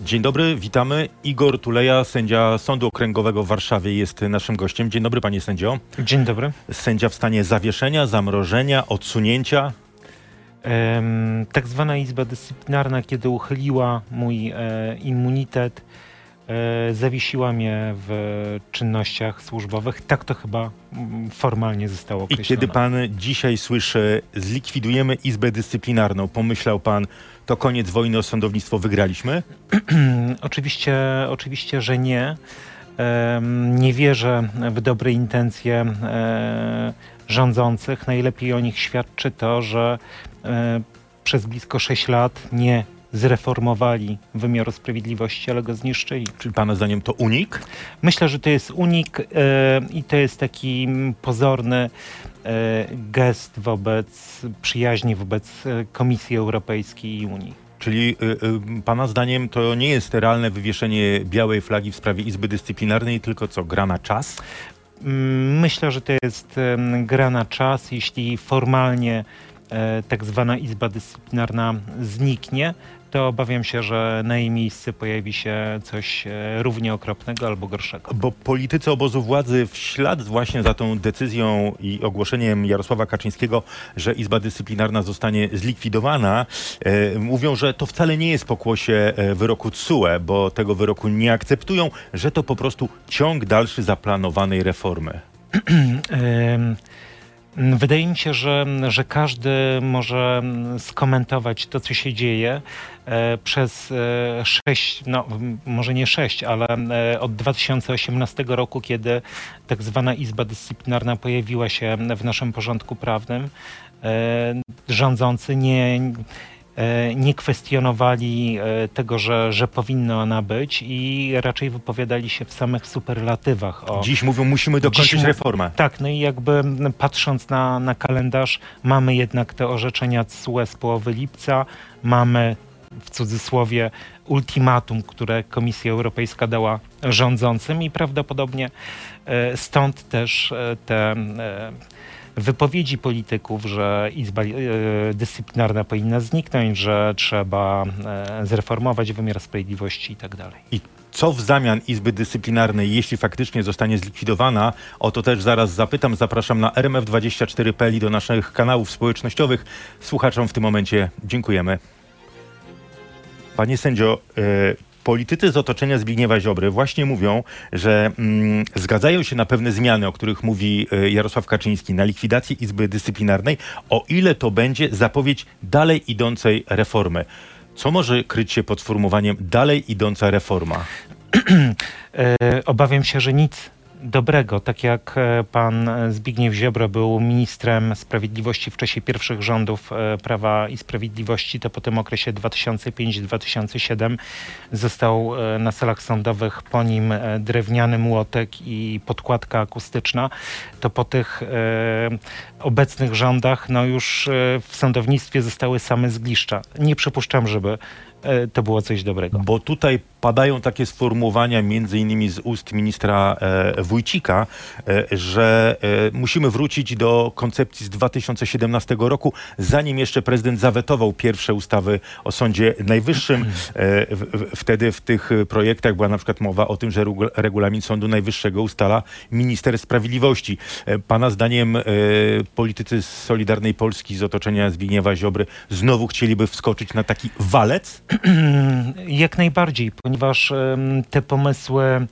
Dzień dobry, witamy. Igor Tuleja, sędzia Sądu Okręgowego w Warszawie jest naszym gościem. Dzień dobry, panie sędzio. Dzień dobry. Sędzia w stanie zawieszenia, zamrożenia, odsunięcia. Em, tak zwana Izba Dyscyplinarna, kiedy uchyliła mój e, immunitet, e, zawiesiła mnie w czynnościach służbowych. Tak to chyba mm, formalnie zostało I określone. kiedy pan dzisiaj słyszy, zlikwidujemy Izbę Dyscyplinarną, pomyślał pan, to koniec wojny o sądownictwo, wygraliśmy? oczywiście, oczywiście, że nie. Nie wierzę w dobre intencje e, rządzących. Najlepiej o nich świadczy to, że e, przez blisko 6 lat nie zreformowali wymiaru sprawiedliwości, ale go zniszczyli. Czy pana zdaniem to unik? Myślę, że to jest unik e, i to jest taki pozorny e, gest wobec przyjaźni wobec e, Komisji Europejskiej i Unii. Czyli y, y, pana zdaniem to nie jest realne wywieszenie białej flagi w sprawie Izby Dyscyplinarnej, tylko co, gra na czas? Mm, Myślę, że to jest em, gra na czas. Jeśli formalnie tak zwana Izba Dyscyplinarna zniknie, to obawiam się, że na jej miejsce pojawi się coś e, równie okropnego albo gorszego. Bo politycy obozu władzy w ślad właśnie za tą decyzją i ogłoszeniem Jarosława Kaczyńskiego, że Izba Dyscyplinarna zostanie zlikwidowana, e, mówią, że to wcale nie jest pokłosie e, wyroku TSUE, bo tego wyroku nie akceptują, że to po prostu ciąg dalszy zaplanowanej reformy. Wydaje mi się, że, że każdy może skomentować to, co się dzieje e, przez e, sześć, no może nie sześć, ale e, od 2018 roku, kiedy tak zwana Izba Dyscyplinarna pojawiła się w naszym porządku prawnym. Rządzący nie, nie kwestionowali e, tego, że, że powinna ona być i raczej wypowiadali się w samych superlatywach o, Dziś mówią, musimy dokończyć reformę. tak, no i jakby patrząc na, na kalendarz, mamy jednak te orzeczenia TSUE z połowy lipca, mamy w cudzysłowie ultimatum, które Komisja Europejska dała rządzącym i prawdopodobnie e, stąd też e, te e, wypowiedzi polityków, że Izba e, Dyscyplinarna powinna zniknąć, że trzeba e, zreformować wymiar sprawiedliwości i tak. I co w zamian Izby Dyscyplinarnej, jeśli faktycznie zostanie zlikwidowana? O to też zaraz zapytam. Zapraszam na rmf24.pl i do naszych kanałów społecznościowych. Słuchaczom w tym momencie dziękujemy. Panie sędzio, e, politycy z otoczenia Zbigniewa Ziobry właśnie mówią, że mm, zgadzają się na pewne zmiany, o których mówi e, Jarosław Kaczyński, na likwidację Izby Dyscyplinarnej, o ile to będzie zapowiedź dalej idącej reformy. Co może kryć się pod sformułowaniem dalej idąca reforma? E, Obawiam się, że nic dobrego. Tak jak e, pan Zbigniew Ziobro był ministrem sprawiedliwości w czasie pierwszych rządów e, Prawa i Sprawiedliwości, to po tym okresie 2005-2007 został e, na salach sądowych po nim drewniany młotek i podkładka akustyczna. To po tych obecnych rządach no już w sądownictwie zostały same zgliszcza. Nie przypuszczam, żeby to było coś dobrego. Bo tutaj padają takie sformułowania, między innymi z ust ministra e, Wójcika, e, że e, musimy wrócić do koncepcji z 2017 roku, zanim jeszcze prezydent zawetował pierwsze ustawy o Sądzie Najwyższym. E, w, wtedy w tych e, projektach była na przykład mowa o tym, że regu- regulamin Sądu Najwyższego ustala minister sprawiedliwości. E, pana zdaniem e, politycy z Solidarnej Polski z otoczenia Zbigniewa Ziobry znowu chcieliby wskoczyć na taki walec? Jak najbardziej, ponieważ te pomysły,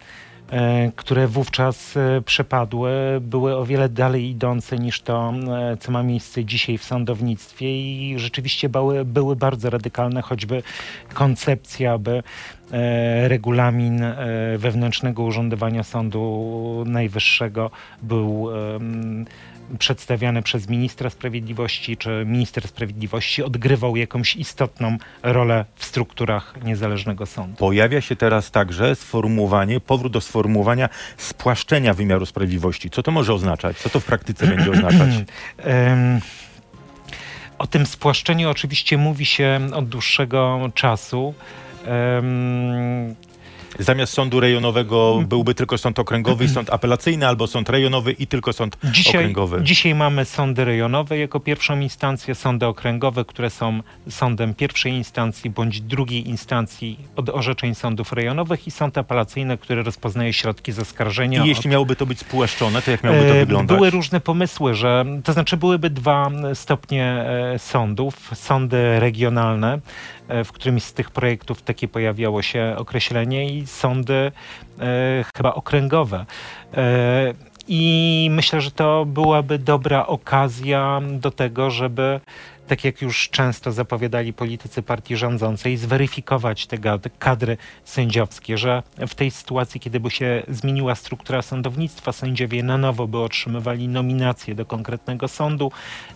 e, które wówczas e, przepadły, były o wiele dalej idące niż to, e, co ma miejsce dzisiaj w sądownictwie i rzeczywiście były, były bardzo radykalne, choćby koncepcja, by e, regulamin wewnętrznego urzędowania Sądu Najwyższego był em, przedstawiany przez ministra sprawiedliwości, czy minister sprawiedliwości odgrywał jakąś istotną rolę w strukturach niezależnego sądu. Pojawia się teraz także sformułowanie, powrót do sformułowania spłaszczenia wymiaru sprawiedliwości. Co to może oznaczać? Co to w praktyce będzie oznaczać? Em, O tym spłaszczeniu oczywiście mówi się od dłuższego czasu. Zamiast sądu rejonowego byłby tylko sąd okręgowy i sąd apelacyjny, albo sąd rejonowy i tylko sąd Dzisiaj, okręgowy. dzisiaj mamy sądy rejonowe jako pierwszą instancję, sądy okręgowe, które są sądem pierwszej instancji bądź drugiej instancji od orzeczeń sądów rejonowych i sąd apelacyjny, który rozpoznaje środki zaskarżenia. I jeśli miałoby to być spłaszczone, to jak miałoby to E, wyglądać? Były różne pomysły, że to znaczy byłyby dwa stopnie e, sądów, sądy regionalne, w którymś z tych projektów takie pojawiało się określenie i sądy e, chyba okręgowe. E, I myślę, że to byłaby dobra okazja do tego, żeby tak jak już często zapowiadali politycy partii rządzącej, zweryfikować te kadry sędziowskie, że w tej sytuacji, kiedy by się zmieniła struktura sądownictwa, sędziowie na nowo by otrzymywali nominacje do konkretnego sądu,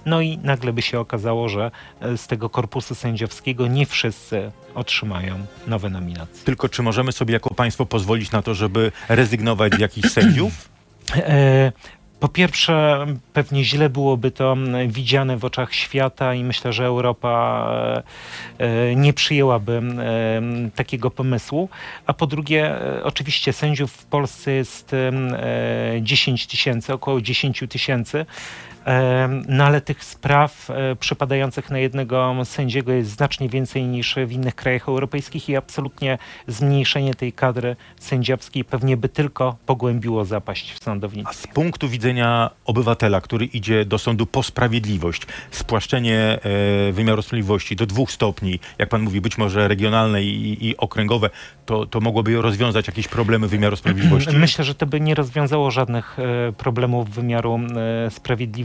no i nagle by się okazało, że e, z tego korpusu sędziowskiego nie wszyscy otrzymają nowe nominacje. Tylko czy możemy sobie jako państwo pozwolić na to, żeby rezygnować z jakichś sędziów? E, Po pierwsze, pewnie źle byłoby to mm, widziane w oczach świata i myślę, że Europa e, e, nie przyjęłaby mm, takiego pomysłu. A po drugie, e, oczywiście sędziów w Polsce jest em, e, 10 tysięcy, około 10 tysięcy. No ale tych spraw e, przypadających na jednego sędziego jest znacznie więcej niż w innych krajach europejskich i absolutnie zmniejszenie tej kadry sędziowskiej pewnie by tylko pogłębiło zapaść w A sądownictwie. z punktu widzenia obywatela, który idzie do sądu po sprawiedliwość, spłaszczenie e, wymiaru sprawiedliwości do dwóch stopni, jak pan mówi, być może regionalne i, i okręgowe, to, to mogłoby rozwiązać jakieś problemy wymiaru sprawiedliwości? Myślę, że to by nie rozwiązało żadnych e, problemów wymiaru e,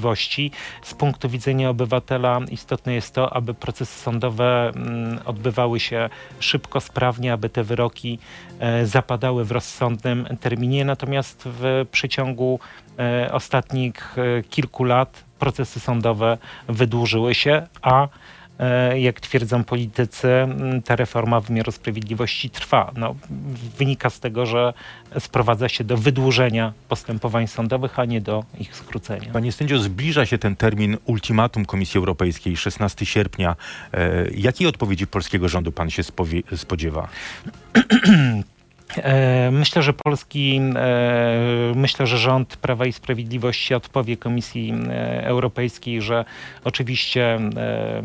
sprawiedliwości. Z punktu widzenia obywatela istotne jest to, aby procesy sądowe mm, odbywały się szybko, sprawnie, aby te wyroki e, zapadały w rozsądnym terminie. Natomiast w przeciągu e, ostatnich e, kilku lat procesy sądowe wydłużyły się, a jak twierdzą politycy, ta reforma wymiaru sprawiedliwości trwa. No, wynika z tego, że sprowadza się do wydłużenia postępowań sądowych, a nie do ich skrócenia. Panie sędzio, zbliża się ten termin ultimatum Komisji Europejskiej, 16 sierpnia. E, jakiej odpowiedzi polskiego rządu pan się spodziewa? E, Myślę, że polski, e, myślę, że rząd Prawa i Sprawiedliwości odpowie Komisji e, Europejskiej, że oczywiście e, e,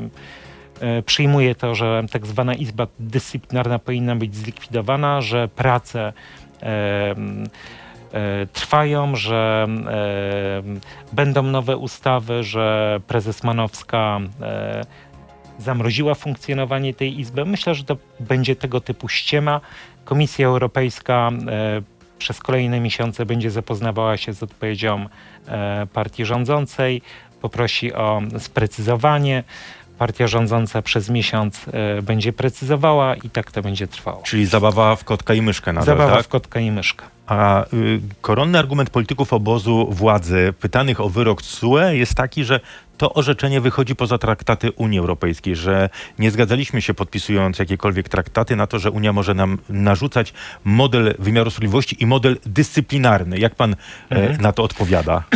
przyjmuje to, że tak zwana Izba Dyscyplinarna powinna być zlikwidowana, że prace e, e, trwają, że e, będą nowe ustawy, że prezes Manowska e, zamroziła funkcjonowanie tej izby. Myślę, że to będzie tego typu ściema. Komisja Europejska e, przez kolejne miesiące będzie zapoznawała się z odpowiedzią e, partii rządzącej, poprosi o sprecyzowanie. Partia rządząca przez miesiąc e, będzie precyzowała i tak to będzie trwało. Czyli zabawa w kotka i myszkę nadal, Zabawa tak? w kotka i myszkę. A y, koronny argument polityków obozu władzy pytanych o wyrok TSUE jest taki, że to orzeczenie wychodzi poza traktaty Unii Europejskiej, że nie zgadzaliśmy się podpisując jakiekolwiek traktaty na to, że Unia może nam narzucać model wymiaru sprawiedliwości i model dyscyplinarny. Jak pan e, na to odpowiada?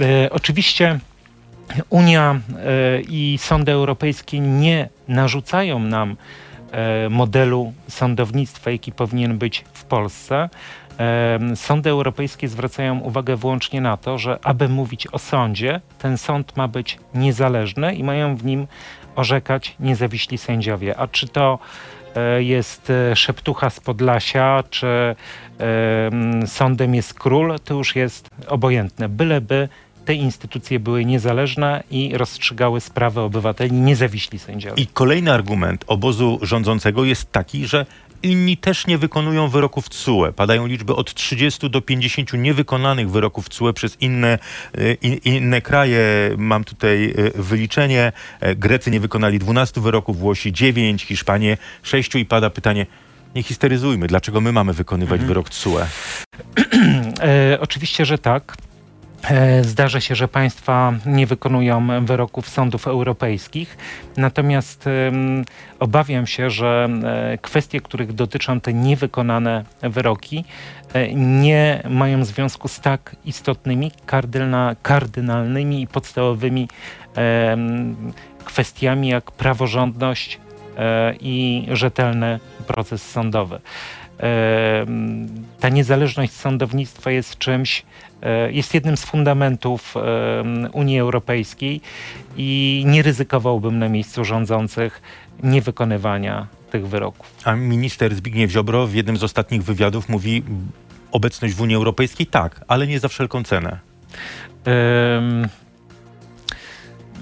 E, oczywiście Unia e, i sądy europejskie nie narzucają nam e, modelu sądownictwa, jaki powinien być w Polsce. E, Sądy europejskie zwracają uwagę wyłącznie na to, że aby mówić o sądzie, ten sąd ma być niezależny i mają w nim orzekać niezawiśli sędziowie. A czy to jest szeptucha z Podlasia, czy sądem jest król, to już jest obojętne. Byleby te instytucje były niezależne i rozstrzygały sprawy obywateli niezawiśli sędziowie. I kolejny argument obozu rządzącego jest taki, że inni też nie wykonują wyroków TSUE. Padają liczby od 30 do 50 niewykonanych wyroków TSUE przez inne, y, in, inne kraje. Mam tutaj y, wyliczenie. E, Grecy nie wykonali 12 wyroków, Włosi 9, Hiszpanie 6 i pada pytanie, nie histeryzujmy, dlaczego my mamy wykonywać wyrok TSUE? E, oczywiście, że tak. E, Zdarza się, że państwa nie wykonują wyroków sądów europejskich, natomiast obawiam się, że e, kwestie, których dotyczą te niewykonane wyroki, e, nie mają związku z tak istotnymi, kardynalnymi i podstawowymi kwestiami jak praworządność i rzetelny proces sądowy. Ta niezależność sądownictwa jest czymś, e, jest jednym z fundamentów Unii Europejskiej i nie ryzykowałbym na miejscu rządzących niewykonywania tych wyroków. A minister Zbigniew Ziobro w jednym z ostatnich wywiadów mówi obecność w Unii Europejskiej tak, ale nie za wszelką cenę. Em,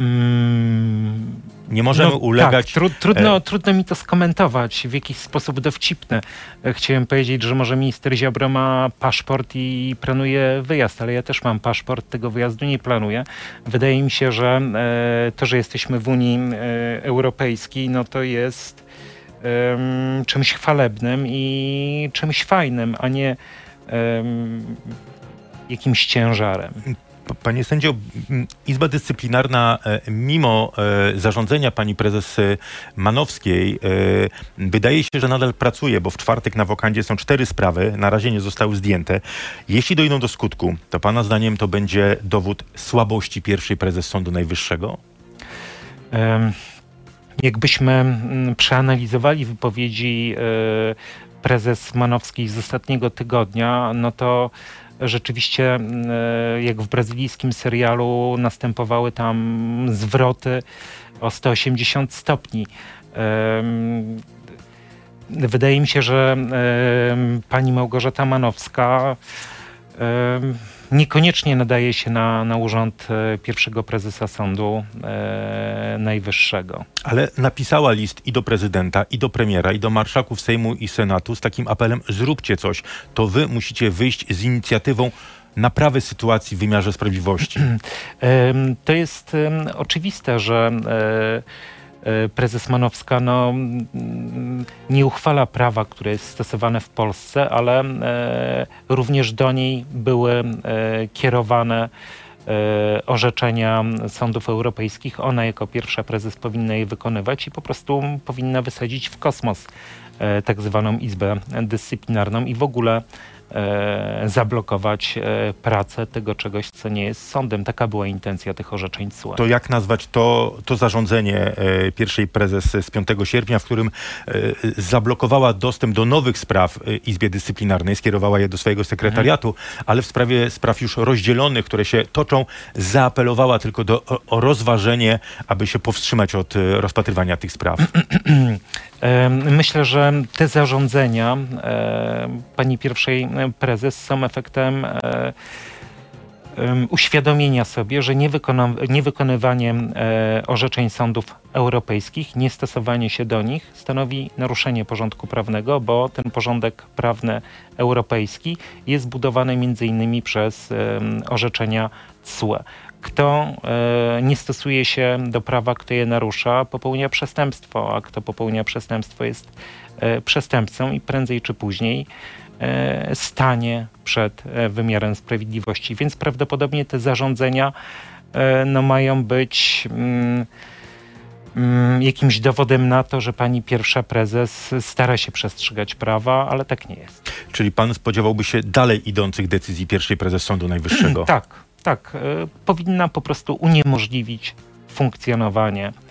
mm, Nie możemy No, ulegać Tak, tru, trudno, e, trudno mi to skomentować w jakiś sposób dowcipny. E, Chciałem powiedzieć, że może minister Ziobro ma paszport i planuje wyjazd, ale ja też mam paszport, tego wyjazdu nie planuję. Wydaje mi się, że e, to, że jesteśmy w Unii e, Europejskiej, no to jest czymś chwalebnym i czymś fajnym, a nie jakimś ciężarem. Panie sędzio, Izba Dyscyplinarna, e, mimo e, zarządzenia pani prezes e, Manowskiej, wydaje się, że nadal pracuje, bo w czwartek na wokandzie są cztery sprawy, na razie nie zostały zdjęte. Jeśli dojdą do skutku, to pana zdaniem to będzie dowód słabości pierwszej prezes Sądu Najwyższego? Em, Jakbyśmy przeanalizowali wypowiedzi prezes Manowskiej z ostatniego tygodnia, no to rzeczywiście, mm, e, jak w brazylijskim serialu, następowały tam zwroty o 180 stopni. Wydaje mi się, że pani Małgorzata Manowska niekoniecznie nadaje się na, na urząd e, pierwszego prezesa Sądu e, Najwyższego. Ale napisała list i do prezydenta, i do premiera, i do marszałków Sejmu i Senatu z takim apelem: zróbcie coś. To wy musicie wyjść z inicjatywą naprawy sytuacji w wymiarze sprawiedliwości. To jest oczywiste, że e, prezes Manowska no, nie uchwala prawa, które jest stosowane w Polsce, ale e, również do niej były e, kierowane e, orzeczenia sądów europejskich. Ona jako pierwsza prezes powinna je wykonywać i po prostu powinna wysadzić w kosmos e, tak zwaną Izbę Dyscyplinarną i w ogóle e, zablokować e, pracę tego czegoś, co nie jest sądem. Taka była intencja tych orzeczeń CUE. To jak nazwać to, to zarządzenie e, pierwszej prezes z 5 sierpnia, w którym e, zablokowała dostęp do nowych spraw e, Izbie Dyscyplinarnej, skierowała je do swojego sekretariatu, ale w sprawie spraw już rozdzielonych, które się toczą, zaapelowała tylko do, o, o rozważenie, aby się powstrzymać od e, rozpatrywania tych spraw. Myślę, że te zarządzenia e, pani pierwszej e, prezes są efektem e, uświadomienia sobie, że niewykonywanie e, orzeczeń sądów europejskich, niestosowanie się do nich stanowi naruszenie porządku prawnego, bo ten porządek prawny europejski jest budowany między innymi przez orzeczenia CUE. Kto e, nie stosuje się do prawa, kto je narusza, popełnia przestępstwo, a kto popełnia przestępstwo jest przestępcą i prędzej czy później stanie przed e, wymiarem sprawiedliwości. Więc prawdopodobnie te zarządzenia e, no, mają być mm, mm, jakimś dowodem na to, że pani pierwsza prezes stara się przestrzegać prawa, ale tak nie jest. Czyli pan spodziewałby się dalej idących decyzji pierwszej prezes Sądu Najwyższego? Tak, tak. E, powinna po prostu uniemożliwić funkcjonowanie e,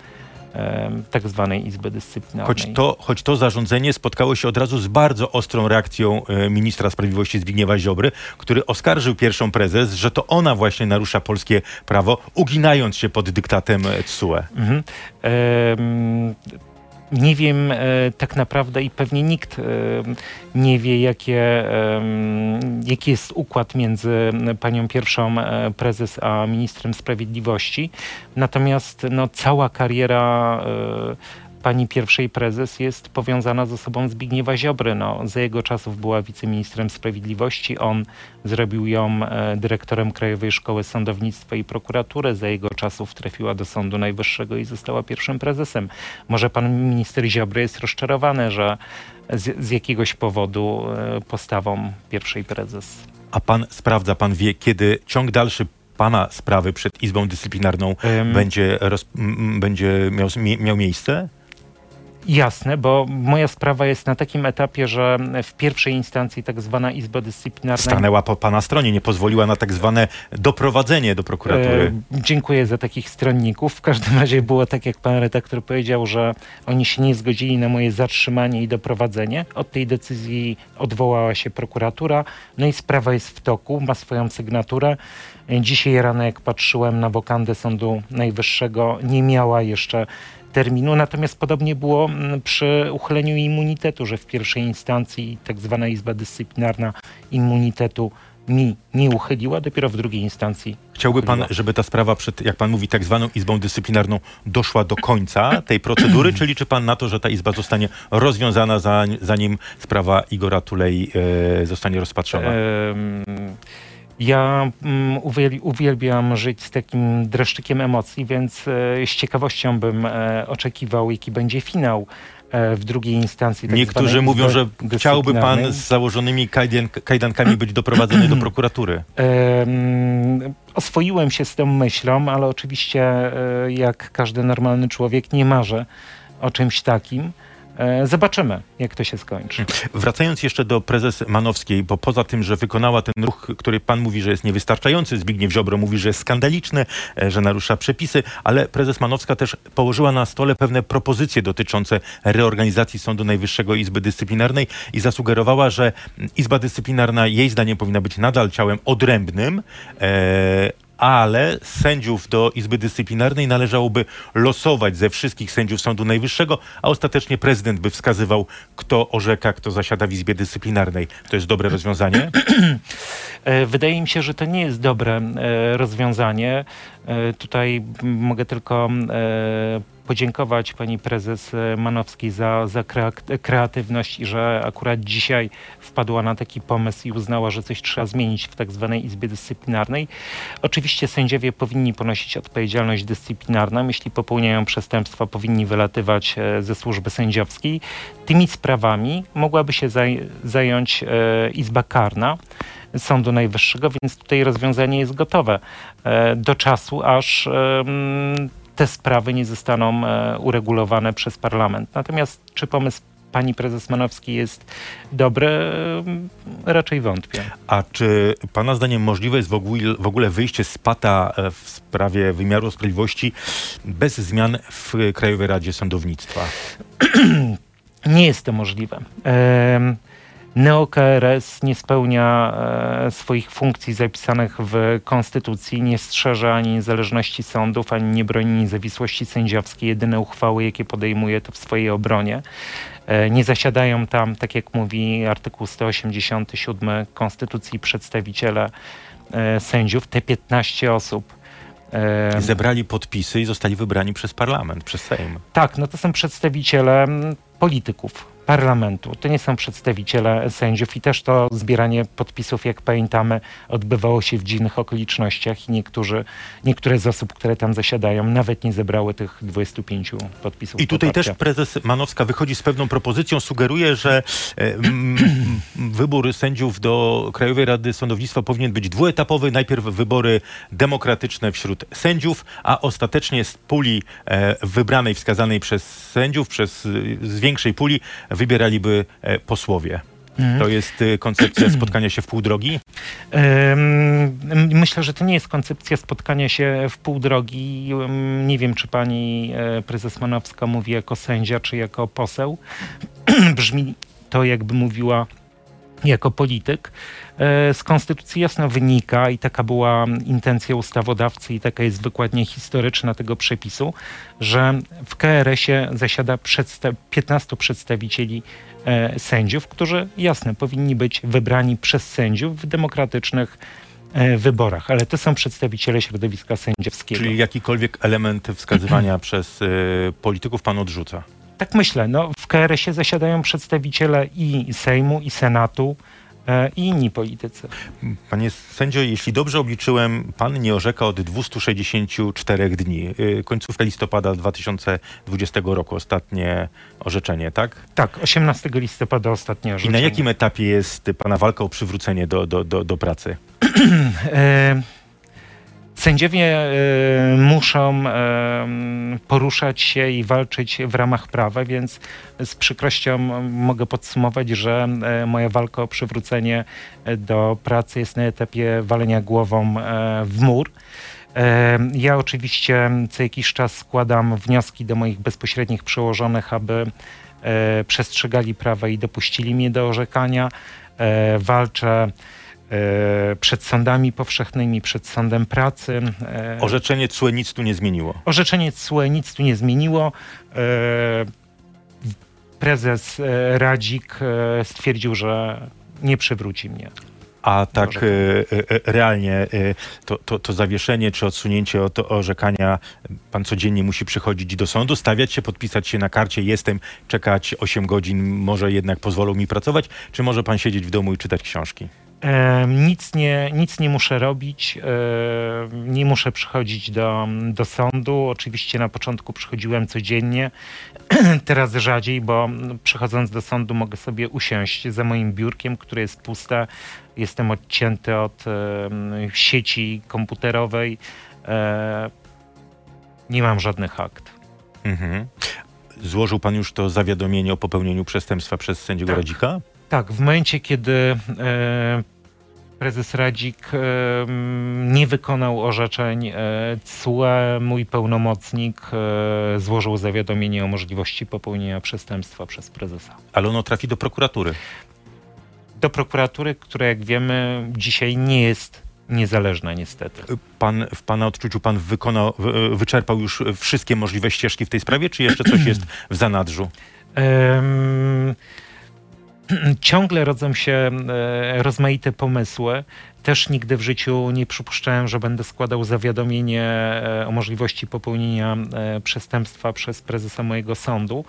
tak zwanej Izby Dyscyplinarnej. Choć to, choć to zarządzenie spotkało się od razu z bardzo ostrą reakcją e, ministra sprawiedliwości Zbigniewa Ziobry, który oskarżył pierwszą prezes, że to ona właśnie narusza polskie prawo, uginając się pod dyktatem TSUE. Mhm. Em, nie wiem e, tak naprawdę i pewnie nikt e, nie wie, jakie, em, jaki jest układ między panią pierwszą e, prezes a ministrem sprawiedliwości. Natomiast no, cała kariera e, pani pierwszej prezes jest powiązana z osobą Zbigniewa Ziobry. No, za jego czasów była wiceministrem sprawiedliwości. On zrobił ją e, dyrektorem Krajowej Szkoły Sądownictwa i Prokuratury. Za jego czasów trafiła do Sądu Najwyższego i została pierwszym prezesem. Może pan minister Ziobry jest rozczarowany, że z, z jakiegoś powodu e, postawą pierwszej prezes. A pan sprawdza, pan wie, kiedy ciąg dalszy pana sprawy przed Izbą Dyscyplinarną Em, będzie, roz, m, będzie miał, miał miejsce? Jasne, bo moja sprawa jest na takim etapie, że w pierwszej instancji tak zwana Izba Dyscyplinarna Stanęła po pana stronie, nie pozwoliła na tak zwane doprowadzenie do prokuratury. E, dziękuję za takich stronników. W każdym razie było tak, jak pan redaktor powiedział, że oni się nie zgodzili na moje zatrzymanie i doprowadzenie. Od tej decyzji odwołała się prokuratura, no i sprawa jest w toku, ma swoją sygnaturę. Dzisiaj rano, jak patrzyłem na wokandę Sądu Najwyższego, nie miała jeszcze terminu. Natomiast podobnie było mm, przy uchyleniu immunitetu, że w pierwszej instancji tak zwana Izba Dyscyplinarna immunitetu mi nie uchyliła, dopiero w drugiej instancji Chciałby pan, żeby ta sprawa przed, jak pan mówi, tak zwaną Izbą Dyscyplinarną doszła do końca tej procedury, czy liczy pan na to, że ta Izba zostanie rozwiązana, za- zanim sprawa Igora Tulei e, zostanie rozpatrzona? Ja mm, uwiel- uwielbiam żyć z takim dreszczykiem emocji, więc e, z ciekawością bym e, oczekiwał, jaki będzie finał e, w drugiej instancji. tak Niektórzy mówią, że chciałby pan z założonymi kajdan, kajdankami być doprowadzony do prokuratury. Em, Oswoiłem się z tą myślą, ale oczywiście, jak każdy normalny człowiek, nie marzę o czymś takim. E, Zobaczymy, jak to się skończy. Wracając jeszcze do prezes Manowskiej, bo poza tym, że wykonała ten ruch, który pan mówi, że jest niewystarczający, Zbigniew Ziobro mówi, że jest skandaliczny, e, że narusza przepisy, ale prezes Manowska też położyła na stole pewne propozycje dotyczące reorganizacji Sądu Najwyższego Izby Dyscyplinarnej i zasugerowała, że Izba Dyscyplinarna jej zdaniem powinna być nadal ciałem odrębnym, e, ale sędziów do Izby Dyscyplinarnej należałoby losować ze wszystkich sędziów Sądu Najwyższego, a ostatecznie prezydent by wskazywał, kto orzeka, kto zasiada w Izbie Dyscyplinarnej. To jest dobre rozwiązanie? E, Wydaje mi się, że to nie jest dobre e, rozwiązanie. E, Tutaj mogę tylko e, podziękować pani prezes Manowskiej za, za kreatywność i że akurat dzisiaj wpadła na taki pomysł i uznała, że coś trzeba zmienić w tak zwanej Izbie Dyscyplinarnej. Oczywiście sędziowie powinni ponosić odpowiedzialność dyscyplinarną. Jeśli popełniają przestępstwa, powinni wylatywać e, ze służby sędziowskiej. Tymi sprawami mogłaby się zaj- zająć Izba Karna. Sądu Najwyższego, więc tutaj rozwiązanie jest gotowe e, do czasu, aż te sprawy nie zostaną e, uregulowane przez parlament. Natomiast czy pomysł pani prezes Manowskiej jest dobry? Em, Raczej wątpię. A czy pana zdaniem możliwe jest w ogóle, w ogóle wyjście z pata e, w sprawie wymiaru sprawiedliwości bez zmian w Krajowej Radzie Sądownictwa? Nie jest to możliwe. Neo-KRS nie spełnia e, swoich funkcji zapisanych w Konstytucji, nie strzeże ani niezależności sądów, ani nie broni niezawisłości sędziowskiej. Jedyne uchwały, jakie podejmuje, to w swojej obronie. E, Nie zasiadają tam, tak jak mówi artykuł 187 Konstytucji, przedstawiciele e, sędziów, te 15 osób. Zebrali podpisy i zostali wybrani przez parlament, przez Sejm. tak, no to są przedstawiciele polityków, parlamentu. To nie są przedstawiciele sędziów i też to zbieranie podpisów, jak pamiętamy, odbywało się w dziwnych okolicznościach i niektórzy, niektóre z osób, które tam zasiadają, nawet nie zebrały tych 25 podpisów. I tutaj poparcia. też prezes Manowska wychodzi z pewną propozycją, sugeruje, że e, wybór sędziów do Krajowej Rady Sądownictwa powinien być dwuetapowy. Najpierw wybory demokratyczne wśród sędziów, a ostatecznie z puli e, wybranej, wskazanej przez sędziów, przez, z większej puli wybieraliby e, posłowie. Mhm. To jest e, koncepcja spotkania się w pół drogi. Myślę, że to nie jest koncepcja spotkania się w pół drogi. Nie wiem, czy pani e, prezes Manowska mówi jako sędzia, czy jako poseł. Brzmi to, jakby mówiła jako polityk. E, Z konstytucji jasno wynika i taka była intencja ustawodawcy i taka jest wykładnia historyczna tego przepisu, że w KRS-ie zasiada przedsta- 15 przedstawicieli e, sędziów, którzy jasne powinni być wybrani przez sędziów w demokratycznych e, wyborach, ale to są przedstawiciele środowiska sędziowskiego. Czyli jakikolwiek element wskazywania przez polityków pan odrzuca. Tak myślę, no, w KRS-ie zasiadają przedstawiciele i Sejmu, i Senatu, i inni politycy. Panie sędzio, jeśli dobrze obliczyłem, pan nie orzeka od 264 dni. Y, Końcówka listopada 2020 roku, ostatnie orzeczenie, tak? Tak, 18 listopada ostatnie I orzeczenie. na jakim etapie jest pana walka o przywrócenie do, do, do, do pracy? Sędziowie e, muszą e, poruszać się i walczyć w ramach prawa, więc z przykrością mogę podsumować, że e, moja walka o przywrócenie do pracy jest na etapie walenia głową w mur. Ja oczywiście co jakiś czas składam wnioski do moich bezpośrednich przełożonych, aby przestrzegali prawa i dopuścili mnie do orzekania. Walczę przed sądami powszechnymi, przed sądem pracy. E, Orzeczenie CUE nic tu nie zmieniło. Orzeczenie CUE nic tu nie zmieniło. E, Prezes e, Radzik e, stwierdził, że nie przywróci mnie. A tak e, e, realnie e, to, to, to zawieszenie czy odsunięcie od orzekania, pan codziennie musi przychodzić do sądu, stawiać się, podpisać się na karcie, jestem, czekać 8 godzin, może jednak pozwolą mi pracować, czy może pan siedzieć w domu i czytać książki? Nic, nie, nic nie muszę robić, nie muszę przychodzić do, do sądu. Oczywiście na początku przychodziłem codziennie, teraz rzadziej, bo przychodząc do sądu mogę sobie usiąść za moim biurkiem, które jest puste. Jestem odcięty od sieci komputerowej. Nie mam żadnych akt. Mhm. Złożył pan już to zawiadomienie o popełnieniu przestępstwa przez sędziego Tak. Radzika? Tak, w momencie, kiedy e, prezes Radzik e, nie wykonał orzeczeń CUE, mój pełnomocnik e, złożył zawiadomienie o możliwości popełnienia przestępstwa przez prezesa. Ale ono trafi do prokuratury. Do prokuratury, która jak wiemy dzisiaj nie jest niezależna niestety. Pan, w pana odczuciu pan wykonał, wy- wyczerpał już wszystkie możliwe ścieżki w tej sprawie, czy jeszcze coś jest w zanadrzu? Em, Ciągle rodzą się e, rozmaite pomysły. Też nigdy w życiu nie przypuszczałem, że będę składał zawiadomienie e, o możliwości popełnienia e, przestępstwa przez prezesa mojego sądu.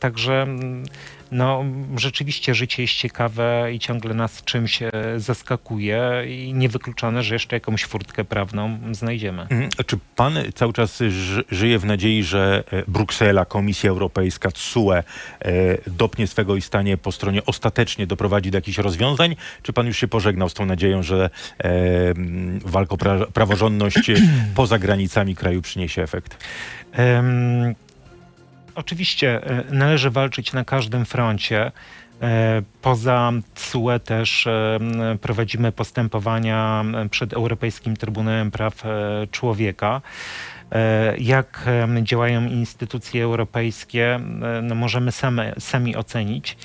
Także mm, no, rzeczywiście życie jest ciekawe i ciągle nas czymś e, zaskakuje i niewykluczone, że jeszcze jakąś furtkę prawną znajdziemy. Mhm. Czy pan cały czas ży- żyje w nadziei, że e, Bruksela, Komisja Europejska, TSUE e, dopnie swego i stanie po stronie ostatecznie doprowadzi do jakichś rozwiązań? Czy pan już się pożegnał z tą nadzieją, że walka o pra- praworządność poza granicami kraju przyniesie efekt? Oczywiście e, należy walczyć na każdym froncie. E, Poza TSUE też em, prowadzimy postępowania przed Europejskim Trybunałem Praw e, Człowieka. E, Jak działają instytucje europejskie, e, no możemy same, sami ocenić.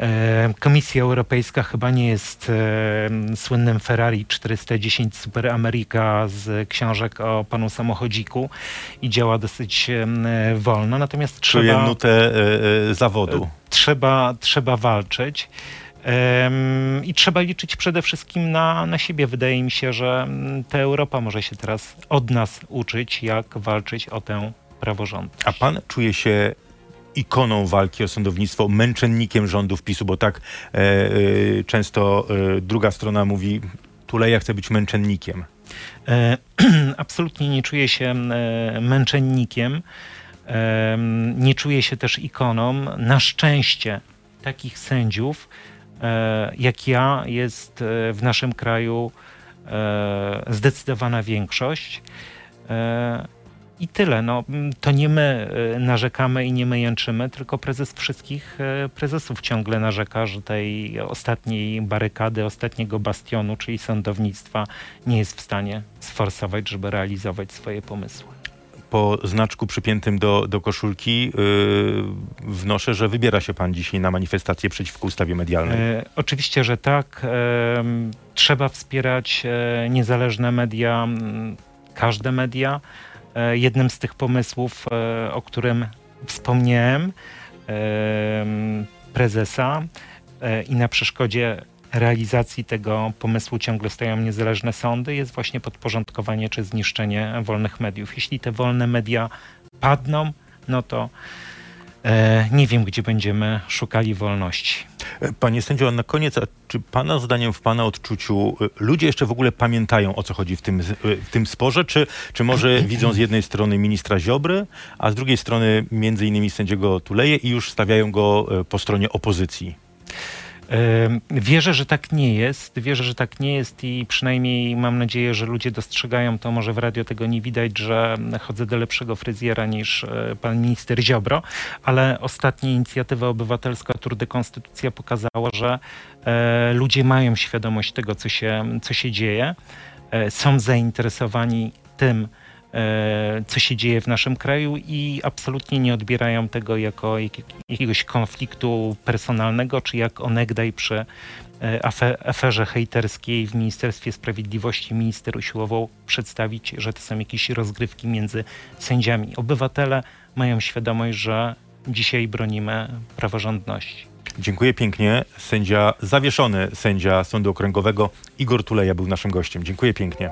E, Komisja Europejska chyba nie jest e, słynnym Ferrari 410 Super America z książek o panu samochodziku i działa dosyć e, wolno, natomiast Czuję trzeba, nutę e, e, zawodu. trzeba, trzeba walczyć. I trzeba liczyć przede wszystkim na, na siebie. Wydaje mi się, że ta Europa może się teraz od nas uczyć, jak walczyć o tę praworządność. A pan czuje się ikoną walki o sądownictwo, męczennikiem rządów PiSu, bo tak e, e, często e, druga strona mówi, Tuleja chce być męczennikiem. E, Absolutnie nie czuję się e, męczennikiem, e, nie czuję się też ikoną. Na szczęście takich sędziów jak ja jest w naszym kraju zdecydowana większość. E, I tyle. No, m, to nie my e, narzekamy i nie my jęczymy, tylko prezes wszystkich e, prezesów ciągle narzeka, że tej ostatniej barykady, ostatniego bastionu, czyli sądownictwa, nie jest w stanie sforsować, żeby realizować swoje pomysły. Po znaczku przypiętym do, do koszulki yy, wnoszę, że wybiera się pan dzisiaj na manifestację przeciwko ustawie medialnej. E, oczywiście, że tak. Em, trzeba wspierać e, niezależne media, każde media. E, jednym z tych pomysłów, e, o którym wspomniałem, em, prezesa e, i na przeszkodzie realizacji tego pomysłu ciągle stoją niezależne sądy, jest właśnie podporządkowanie czy zniszczenie wolnych mediów. Jeśli te wolne media padną, no to e, nie wiem, gdzie będziemy szukali wolności. Panie sędzio, na koniec, czy pana zdaniem, w pana odczuciu, y, ludzie jeszcze w ogóle pamiętają, o co chodzi w tym, w tym sporze? Czy, czy może widzą z jednej strony ministra Ziobry, a z drugiej strony między innymi sędziego Tuleje i już stawiają go po stronie opozycji? Wierzę, że tak nie jest. Wierzę, że tak nie jest i przynajmniej mam nadzieję, że ludzie dostrzegają to. Może w radio tego nie widać, że chodzę do lepszego fryzjera niż e, pan minister Ziobro, ale ostatnia inicjatywa obywatelska Tour de Konstytucja pokazała, że e, ludzie mają świadomość tego, co się, co się dzieje. E, są zainteresowani tym, co się dzieje w naszym kraju i absolutnie nie odbierają tego jako jak, jakiegoś konfliktu personalnego, czy jak onegdaj przy e, afe, aferze hejterskiej w Ministerstwie Sprawiedliwości minister usiłował przedstawić, że to są jakieś rozgrywki między sędziami. Obywatele mają świadomość, że dzisiaj bronimy praworządności. Dziękuję pięknie. Sędzia zawieszony, sędzia Sądu Okręgowego Igor Tuleja był naszym gościem. Dziękuję pięknie.